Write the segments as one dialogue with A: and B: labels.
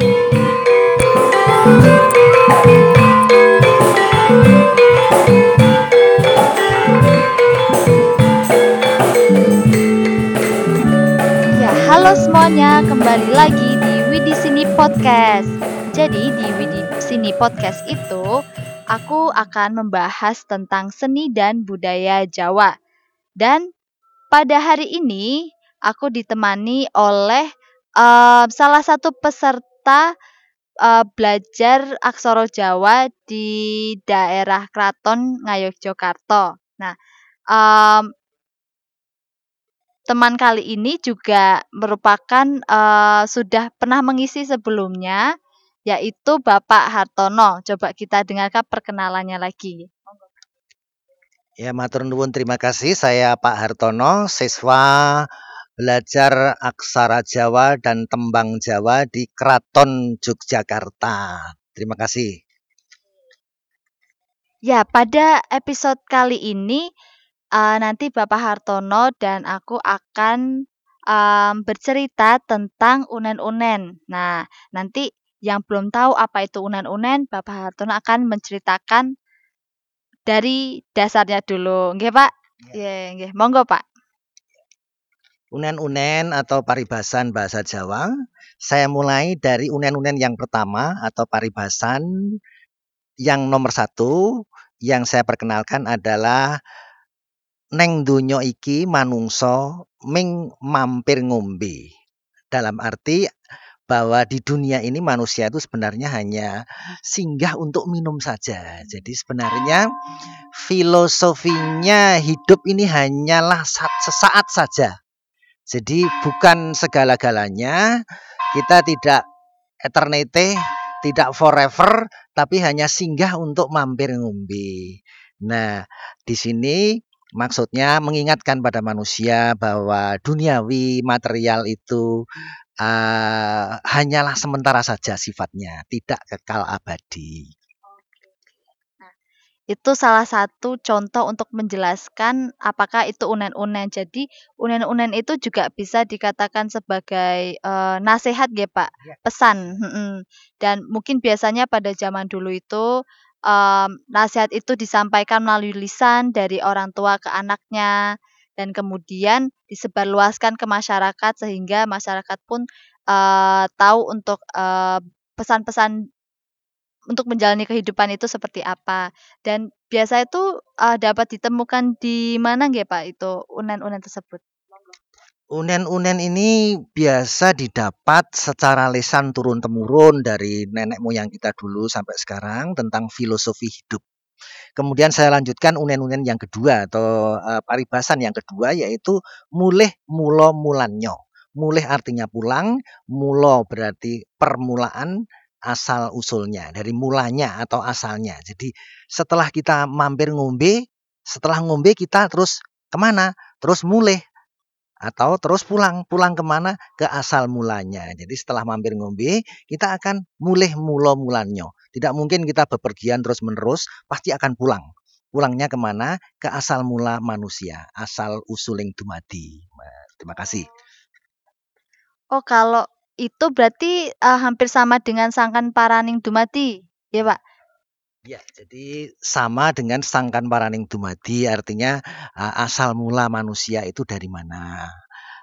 A: ya Halo semuanya, kembali lagi di Widi Sini Podcast. Jadi di Widi Sini Podcast itu aku akan membahas tentang seni dan budaya Jawa. Dan pada hari ini aku ditemani oleh uh, salah satu peserta uh, belajar aksara Jawa di daerah Kraton Ngayogyakarta. Nah, um, teman kali ini juga merupakan uh, sudah pernah mengisi sebelumnya, yaitu Bapak Hartono. Coba kita dengarkan perkenalannya lagi.
B: Ya, matur nuwun terima kasih. Saya Pak Hartono, siswa belajar aksara Jawa dan tembang Jawa di Kraton Yogyakarta. Terima kasih.
A: Ya, pada episode kali ini uh, nanti Bapak Hartono dan aku akan um, bercerita tentang unen-unen. Nah, nanti yang belum tahu apa itu unen-unen, Bapak Hartono akan menceritakan dari dasarnya dulu. Nggih, Pak? Ya, nggih. Monggo, Pak.
B: Unen-unen atau paribasan bahasa Jawa, saya mulai dari unen-unen yang pertama atau paribasan yang nomor satu yang saya perkenalkan adalah neng dunyo iki manungso ming mampir ngombe. Dalam arti bahwa di dunia ini manusia itu sebenarnya hanya singgah untuk minum saja. Jadi sebenarnya filosofinya hidup ini hanyalah sesaat saja. Jadi bukan segala-galanya. Kita tidak eternity, tidak forever, tapi hanya singgah untuk mampir ngombe. Nah, di sini Maksudnya mengingatkan pada manusia bahwa duniawi material itu uh, hanyalah sementara saja sifatnya, tidak kekal abadi.
A: Itu salah satu contoh untuk menjelaskan apakah itu unen-unen. Jadi unen-unen itu juga bisa dikatakan sebagai uh, nasihat ya Pak, ya. pesan. Dan mungkin biasanya pada zaman dulu itu um, nasihat itu disampaikan melalui lisan dari orang tua ke anaknya dan kemudian disebarluaskan ke masyarakat sehingga masyarakat pun tahu untuk pesan-pesan untuk menjalani kehidupan itu seperti apa dan biasa itu uh, dapat ditemukan di mana nggih Pak itu unen-unen tersebut?
B: Unen-unen ini biasa didapat secara lisan turun-temurun dari nenek moyang kita dulu sampai sekarang tentang filosofi hidup. Kemudian saya lanjutkan unen-unen yang kedua atau uh, paribasan yang kedua yaitu mulih mulo mulanyo. Mulih artinya pulang, mulo berarti permulaan, asal usulnya, dari mulanya atau asalnya. Jadi setelah kita mampir ngombe, setelah ngombe kita terus ke mana? Terus mulih atau terus pulang. Pulang ke mana? Ke asal mulanya. Jadi setelah mampir ngombe, kita akan mulih mulo mulanyo. Tidak mungkin kita bepergian terus menerus, pasti akan pulang. Pulangnya ke mana? Ke asal mula manusia, asal usuling dumadi. Terima kasih.
A: Oh kalau itu berarti uh, hampir sama dengan sangkan paraning dumadi, ya Pak?
B: Ya, jadi sama dengan sangkan paraning dumadi artinya asal mula manusia itu dari mana.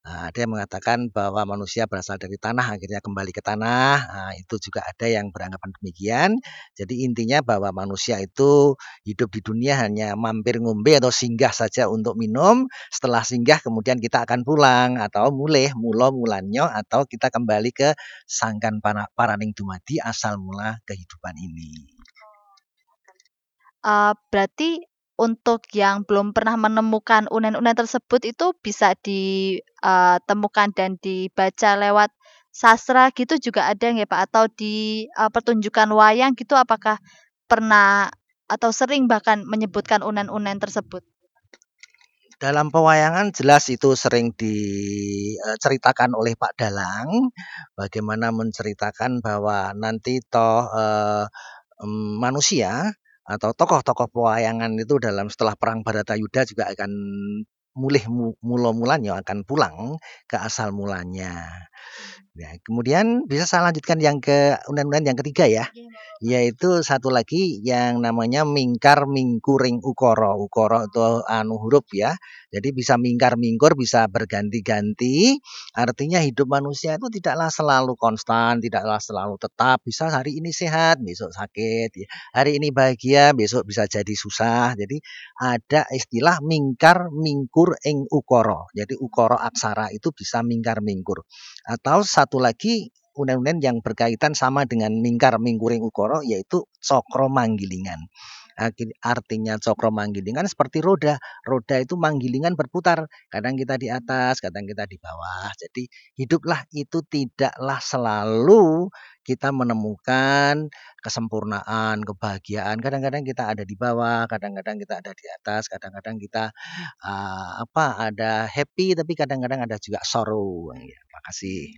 B: Nah, ada yang mengatakan bahwa manusia berasal dari tanah akhirnya kembali ke tanah. Nah, itu juga ada yang beranggapan demikian. Jadi intinya bahwa manusia itu hidup di dunia hanya mampir ngombe atau singgah saja untuk minum. Setelah singgah kemudian kita akan pulang atau mulih mulo mulanyo atau kita kembali ke sangkan paraning dumadi asal mula kehidupan ini.
A: Uh, berarti untuk yang belum pernah menemukan unen-unen tersebut itu bisa ditemukan uh, dan dibaca lewat sastra gitu juga ada nggak Pak? Atau di uh, pertunjukan wayang gitu apakah pernah atau sering bahkan menyebutkan unen-unen tersebut?
B: Dalam pewayangan jelas itu sering diceritakan oleh Pak Dalang, bagaimana menceritakan bahwa nanti toh uh, manusia atau tokoh-tokoh pewayangan itu dalam setelah perang Baratayuda juga akan mulih mulo mulanya akan pulang ke asal mulanya. Nah, kemudian bisa saya lanjutkan yang ke unen-unen yang ketiga ya. Yaitu satu lagi yang namanya mingkar mingkuring ukoro. Ukoro itu anu huruf ya. Jadi bisa mingkar mingkur bisa berganti-ganti. Artinya hidup manusia itu tidaklah selalu konstan, tidaklah selalu tetap. Bisa hari ini sehat, besok sakit. Ya. Hari ini bahagia, besok bisa jadi susah. Jadi ada istilah mingkar mingkur ing ukoro. Jadi ukoro aksara itu bisa mingkar mingkur. Atau satu lagi unen-unen yang berkaitan sama dengan mingkar mingkuring ukoro yaitu cokro manggilingan. Artinya cokro manggilingan seperti roda. Roda itu manggilingan berputar. Kadang kita di atas, kadang kita di bawah. Jadi hiduplah itu tidaklah selalu kita menemukan kesempurnaan, kebahagiaan. Kadang-kadang kita ada di bawah, kadang-kadang kita ada di atas, kadang-kadang kita uh, apa ada happy tapi kadang-kadang ada juga sorrow. Ya, makasih.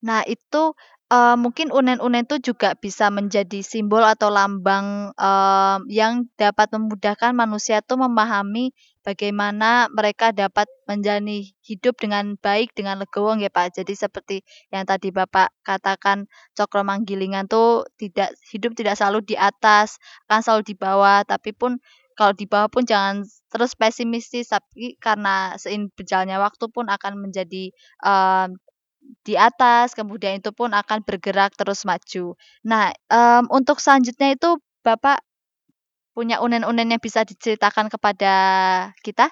A: Nah, itu, uh, mungkin unen-unen itu juga bisa menjadi simbol atau lambang, uh, yang dapat memudahkan manusia tuh memahami bagaimana mereka dapat menjalani hidup dengan baik, dengan legowo ya Pak. Jadi seperti yang tadi Bapak katakan, cokro manggilingan tuh tidak hidup tidak selalu di atas, kan selalu di bawah, tapi pun kalau di bawah pun jangan terus pesimistis, tapi karena seiring berjalannya waktu pun akan menjadi, uh, di atas, kemudian itu pun akan bergerak terus maju. Nah, um, untuk selanjutnya itu Bapak punya unen-unen yang bisa diceritakan kepada kita?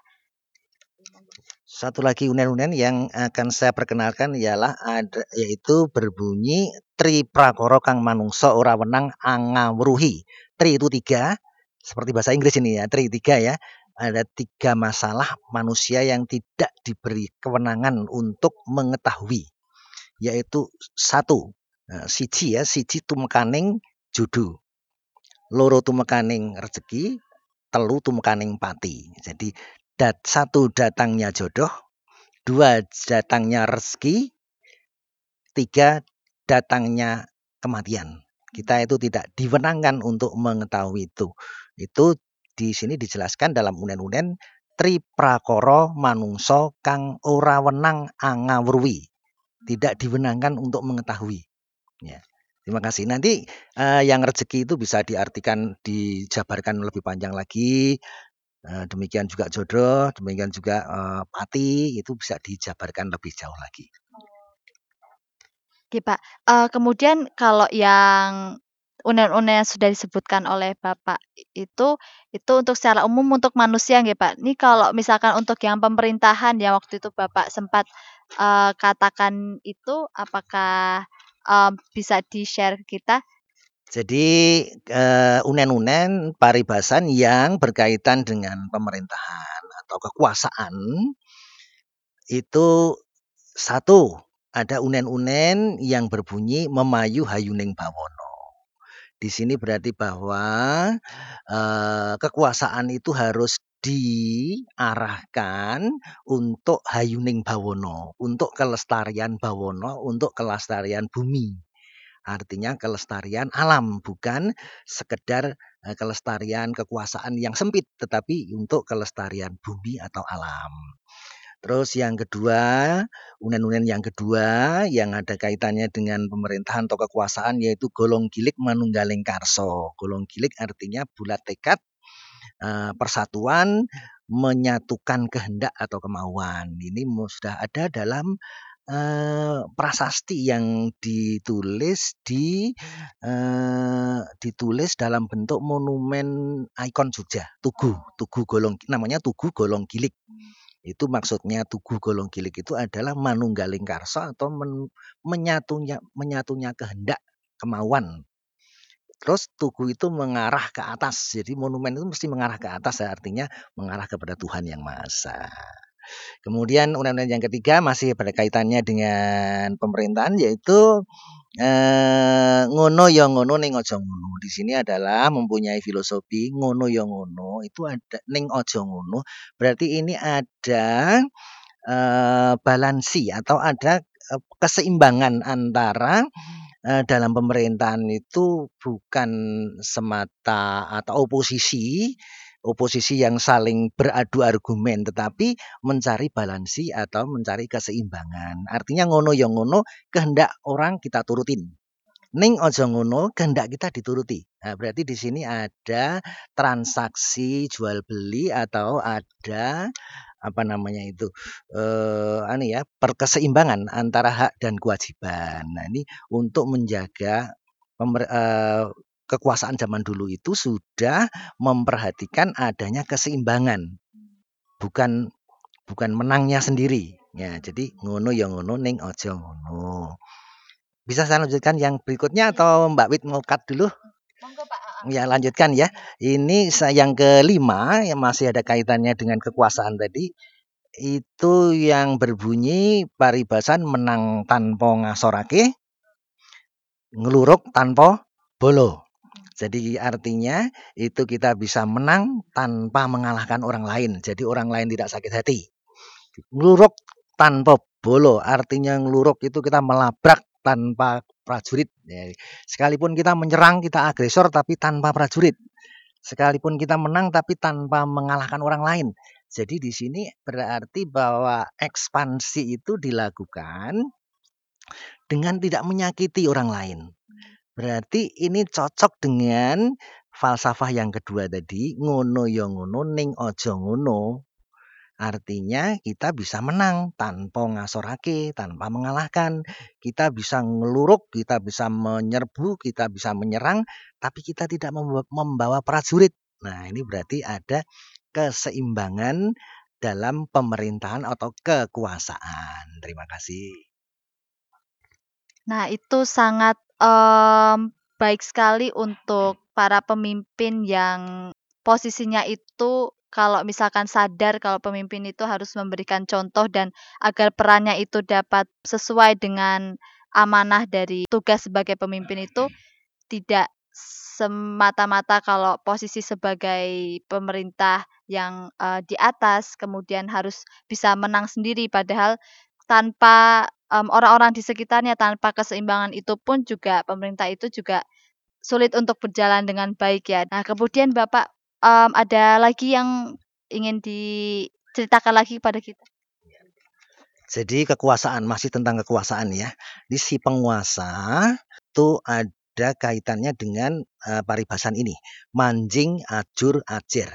B: Satu lagi unen-unen yang akan saya perkenalkan ialah ada yaitu berbunyi tri prakoro kang manungso ora wenang angawruhi. Tri itu tiga, seperti bahasa Inggris ini ya, tri tiga ya. Ada tiga masalah manusia yang tidak diberi kewenangan untuk mengetahui yaitu satu. Nah, siji ya siji tumekaning judu. Loro tumekaning rezeki telu tumekaning pati. Jadi dat satu datangnya jodoh dua datangnya rezeki tiga datangnya kematian. Kita itu tidak diwenangkan untuk mengetahui itu. Itu di sini dijelaskan dalam unen-unen tri prakoro manungso kang ora wenang angawruwi tidak diwenangkan untuk mengetahui. Ya. Terima kasih. Nanti uh, yang rezeki itu bisa diartikan, dijabarkan lebih panjang lagi. Uh, demikian juga jodoh, demikian juga uh, pati itu bisa dijabarkan lebih jauh lagi.
A: Oke Pak. Uh, kemudian kalau yang unen-unen yang sudah disebutkan oleh Bapak itu, itu untuk secara umum untuk manusia nggih Pak. Ini kalau misalkan untuk yang pemerintahan yang waktu itu Bapak sempat uh, katakan itu apakah, uh, bisa di-share ke kita?
B: Jadi, uh, unen-unen paribasan yang berkaitan dengan pemerintahan atau kekuasaan itu satu, ada unen-unen yang berbunyi memayu hayuning bawono. Di sini berarti bahwa, uh, kekuasaan itu harus diarahkan untuk hayuning bawono, untuk kelestarian bawono, untuk kelestarian bumi. Artinya kelestarian alam, bukan sekedar uh, kelestarian kekuasaan yang sempit, tetapi untuk kelestarian bumi atau alam. Terus yang kedua, unen-unen yang kedua yang ada kaitannya dengan pemerintahan atau kekuasaan yaitu golong gilik manunggaling karso. Golong gilik artinya bulat tekad uh, persatuan menyatukan kehendak atau kemauan. Ini sudah ada dalam uh, prasasti yang ditulis di uh, ditulis dalam bentuk monumen ikon Jogja, Tugu, Tugu Golong namanya Tugu Golong Gilik. Itu maksudnya Tugu Golong Gilik itu adalah manunggaling karso atau men, menyatunya menyatunya kehendak kemauan Terus tugu itu mengarah ke atas. Jadi monumen itu mesti mengarah ke atas ya, artinya mengarah kepada Tuhan yang Maha Esa. Kemudian undang-undang yang ketiga masih berkaitannya dengan pemerintahan yaitu eh, ngono yang ngono ning ojo ngono. Di sini adalah mempunyai filosofi ngono yang ngono itu ada ning ojo ngono. Berarti ini ada eh, balansi atau ada eh, keseimbangan antara uh, dalam pemerintahan itu bukan semata atau oposisi oposisi yang saling beradu argumen tetapi mencari balansi atau mencari keseimbangan. Artinya ngono yang ngono kehendak orang kita turutin. Ning ojo ngono kehendak kita dituruti. Nah, berarti di sini ada transaksi jual beli atau ada apa namanya itu eh anu ya perkeseimbangan antara hak dan kewajiban. Nah, ini untuk menjaga pemer, eh, kekuasaan zaman dulu itu sudah memperhatikan adanya keseimbangan. Bukan bukan menangnya sendiri. Ya, jadi ngono ya ngono ning ojo ngono. Bisa saya lanjutkan yang berikutnya atau Mbak Wit mau cut dulu?
A: Monggo Pak.
B: Ya, lanjutkan ya. Ini yang kelima yang masih ada kaitannya dengan kekuasaan tadi. Itu yang berbunyi paribasan menang tanpa ngasorake, ngeluruk tanpa bolo. Jadi artinya itu kita bisa menang tanpa mengalahkan orang lain. Jadi orang lain tidak sakit hati. Ngeluruk tanpa bolo artinya ngeluruk itu kita melabrak tanpa prajurit. Ya, sekalipun kita menyerang, kita agresor tapi tanpa prajurit. Sekalipun kita menang tapi tanpa mengalahkan orang lain. Jadi di sini berarti bahwa ekspansi itu dilakukan dengan tidak menyakiti orang lain. Berarti ini cocok dengan falsafah yang kedua tadi, ngono yo ngono ning ojo ngono. Artinya kita bisa menang tanpa ngasorake, tanpa mengalahkan. Kita bisa ngeluruk, kita bisa menyerbu, kita bisa menyerang, tapi kita tidak membawa prajurit. Nah, ini berarti ada keseimbangan dalam pemerintahan atau kekuasaan. Terima kasih.
A: Nah, itu sangat um, baik sekali untuk para pemimpin yang posisinya itu kalau misalkan sadar kalau pemimpin itu harus memberikan contoh dan agar perannya itu dapat sesuai dengan amanah dari tugas sebagai pemimpin itu tidak semata-mata kalau posisi sebagai pemerintah yang uh, di atas kemudian harus bisa menang sendiri padahal tanpa um, orang-orang di sekitarnya tanpa keseimbangan itu pun juga pemerintah itu juga sulit untuk berjalan dengan baik ya. Nah, kemudian Bapak um, ada lagi yang ingin diceritakan lagi kepada kita?
B: Jadi kekuasaan masih tentang kekuasaan ya. Di si penguasa itu ada kaitannya dengan uh, paribasan ini. Manjing, ajur, ajer.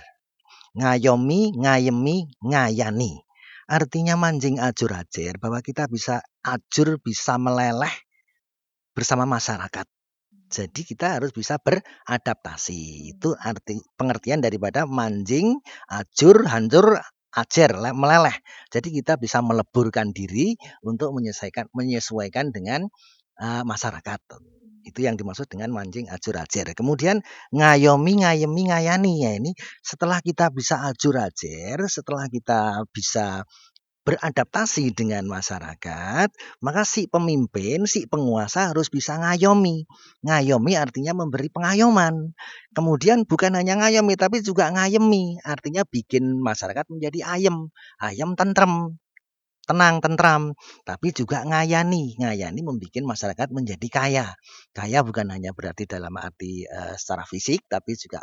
B: Ngayomi, ngayemi, ngayani. Artinya manjing, ajur, ajer bahwa kita bisa ajur, bisa meleleh bersama masyarakat. Jadi kita harus bisa beradaptasi. Itu arti pengertian daripada manjing, ajur, hancur, ajer, meleleh. Jadi kita bisa meleburkan diri untuk menyesuaikan menyesuaikan dengan uh, masyarakat. Itu yang dimaksud dengan mancing ajur ajer. Kemudian ngayomi, ngayemi, ngayani ya ini setelah kita bisa ajur ajer, setelah kita bisa beradaptasi dengan masyarakat, maka si pemimpin, si penguasa harus bisa ngayomi. Ngayomi artinya memberi pengayoman. Kemudian bukan hanya ngayomi, tapi juga ngayemi, artinya bikin masyarakat menjadi ayem, ayem tentrem, tenang, tentram, tapi juga ngayani. Ngayani membuat masyarakat menjadi kaya. Kaya bukan hanya berarti dalam arti uh, secara fisik, tapi juga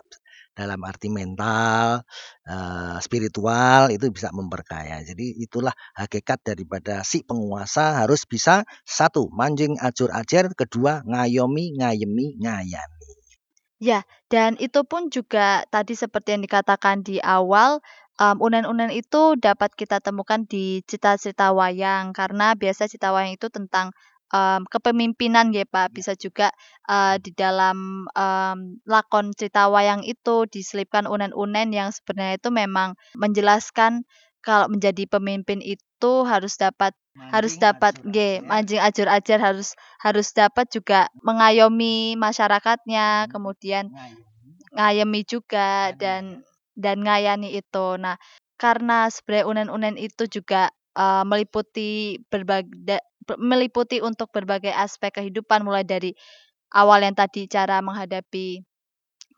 B: dalam arti mental, uh, spiritual itu bisa memperkaya. Jadi itulah hakikat daripada si penguasa harus bisa satu manjing ajur ajar, kedua ngayomi, ngayemi, ngayani.
A: Ya, dan itu pun juga tadi seperti yang dikatakan di awal um, unen-unen itu dapat kita temukan di cerita-cerita wayang karena biasa cerita wayang itu tentang um, kepemimpinan ya Pak. Bisa juga uh, di dalam um, lakon cerita wayang itu diselipkan unen-unen yang sebenarnya itu memang menjelaskan kalau menjadi pemimpin itu harus dapat mancing harus dapat g mancing ajur ajar harus harus dapat juga mengayomi masyarakatnya, hmm. kemudian ngayemi juga dan dan ngayani itu. Nah, karena sebenarnya unen-unen itu juga uh, meliputi berbagai meliputi untuk berbagai aspek kehidupan mulai dari awal yang tadi cara menghadapi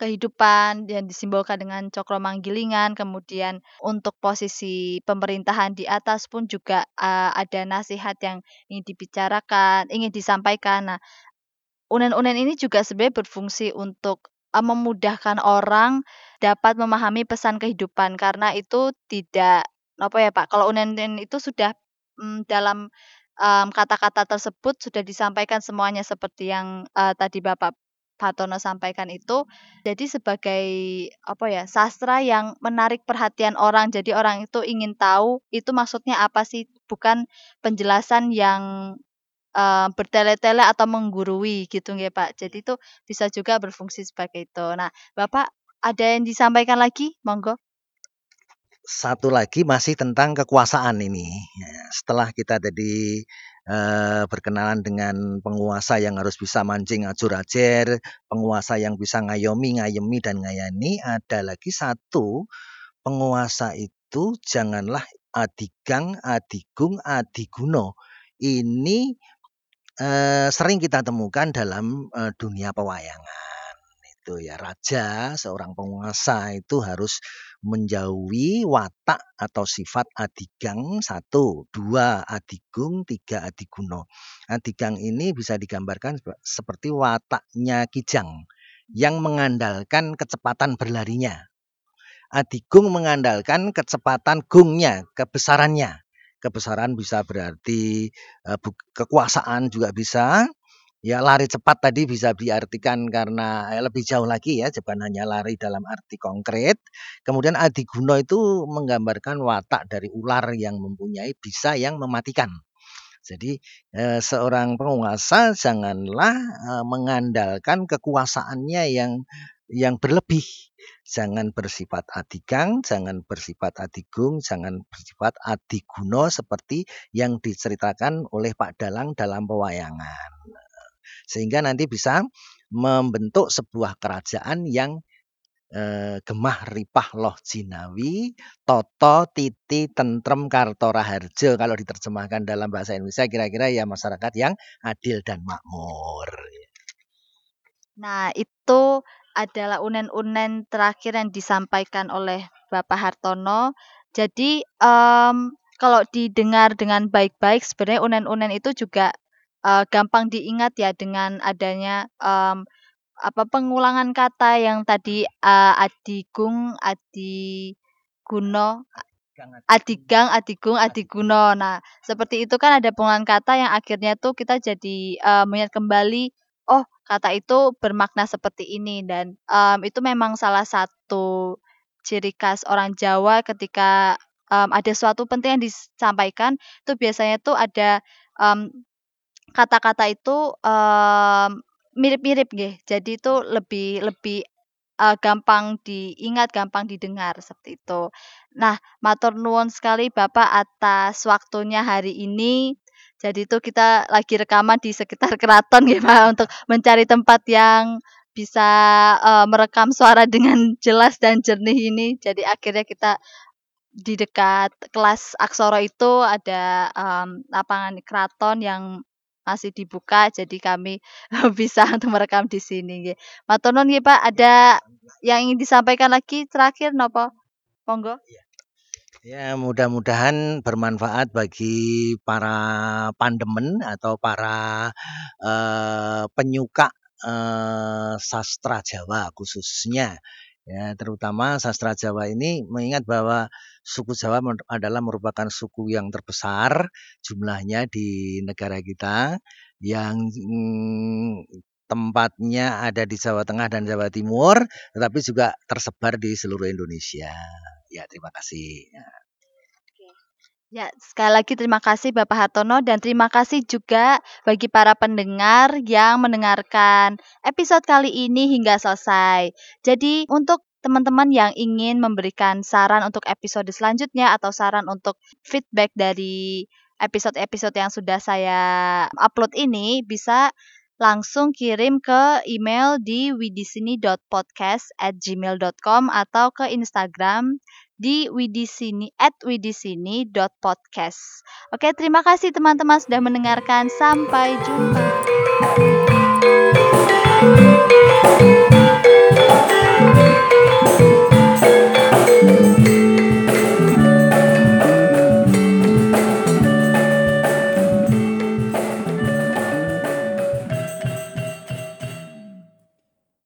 A: kehidupan yang disimbolkan dengan cokro manggilingan, kemudian untuk posisi pemerintahan di atas pun juga uh, ada nasihat yang ingin dibicarakan, ingin disampaikan. Nah, unen-unen ini juga sebenarnya berfungsi untuk uh, memudahkan orang dapat memahami pesan kehidupan karena itu tidak apa ya Pak, kalau unen-unen itu sudah mmm, dalam mmm, kata-kata tersebut sudah disampaikan semuanya seperti yang, eee, tadi Bapak Hartono sampaikan itu. Jadi sebagai apa ya, sastra yang menarik perhatian orang. Jadi orang itu ingin tahu itu maksudnya apa sih, bukan penjelasan yang, eee, bertele-tele atau menggurui gitu nggih Pak. Jadi itu bisa juga berfungsi sebagai itu. Nah, Bapak ada yang disampaikan lagi? Monggo.
B: Satu lagi masih tentang kekuasaan ini. Ya, setelah kita tadi eh, berkenalan dengan penguasa yang harus bisa mancing ajur ajer, penguasa yang bisa ngayomi, ngayemi dan ngayani, ada lagi satu penguasa itu janganlah adigang, adigung, adiguno. Ini eh, sering kita temukan dalam eh, dunia pewayangan itu ya raja seorang penguasa itu harus menjauhi watak atau sifat adigang satu dua adigung tiga adiguno. Adigang ini bisa digambarkan seperti wataknya kijang yang mengandalkan kecepatan berlarinya. Adigung mengandalkan kecepatan gungnya kebesarannya. Kebesaran bisa berarti uh, kekuasaan juga bisa Ya lari cepat tadi bisa diartikan karena eh, lebih jauh lagi ya, bukan hanya lari dalam arti konkret. Kemudian Adiguna itu menggambarkan watak dari ular yang mempunyai bisa yang mematikan. Jadi eh, seorang penguasa janganlah eh, mengandalkan kekuasaannya yang yang berlebih. Jangan bersifat adigang, jangan bersifat adigung, jangan bersifat adiguno seperti yang diceritakan oleh Pak Dalang dalam pewayangan sehingga nanti bisa membentuk sebuah kerajaan yang eh, gemah ripah loh jinawi toto titi tentrem kartora harjo kalau diterjemahkan dalam bahasa Indonesia kira-kira ya masyarakat yang adil dan makmur.
A: Nah, itu adalah unen-unen terakhir yang disampaikan oleh Bapak Hartono. Jadi, um, kalau didengar dengan baik-baik sebenarnya unen-unen itu juga uh, gampang diingat ya dengan adanya um, apa pengulangan kata yang tadi uh, adigung, adiguno, adigang, adigung, adiguno. Nah, seperti itu kan ada pengulangan kata yang akhirnya tuh kita jadi uh, mengingat kembali, oh kata itu bermakna seperti ini dan um, itu memang salah satu ciri khas orang Jawa ketika um, ada suatu penting yang disampaikan, itu biasanya tuh ada um, kata-kata itu, mirip-mirip nggih. Jadi itu lebih lebih, uh, gampang diingat, gampang didengar, seperti itu. Nah, matur nuwun sekali Bapak atas waktunya hari ini. Jadi itu kita lagi rekaman di sekitar keraton ya untuk mencari tempat yang bisa, uh, merekam suara dengan jelas dan jernih ini. Jadi akhirnya kita di dekat kelas aksara itu ada, um, lapangan keraton yang masih dibuka jadi kami bisa untuk merekam di sini nggih. Matur nuwun Pak, ada yang ingin disampaikan lagi terakhir napa? Monggo.
B: Iya. Ya, mudah-mudahan bermanfaat bagi para pandemen atau para uh, penyuka uh, sastra Jawa khususnya ya terutama sastra Jawa ini mengingat bahwa suku Jawa adalah merupakan suku yang terbesar jumlahnya di negara kita yang hmm, tempatnya ada di Jawa Tengah dan Jawa Timur tetapi juga tersebar di seluruh Indonesia. Ya, terima kasih.
A: Ya, sekali lagi terima kasih Bapak Hartono dan terima kasih juga bagi para pendengar yang mendengarkan episode kali ini hingga selesai. Jadi, untuk teman-teman yang ingin memberikan saran untuk episode selanjutnya atau saran untuk feedback dari episode-episode yang sudah saya upload ini bisa langsung kirim ke email di widisini.podcast@gmail.com atau ke Instagram di widisini at widisini.podcast. Oke, terima kasih teman-teman sudah mendengarkan. Sampai jumpa.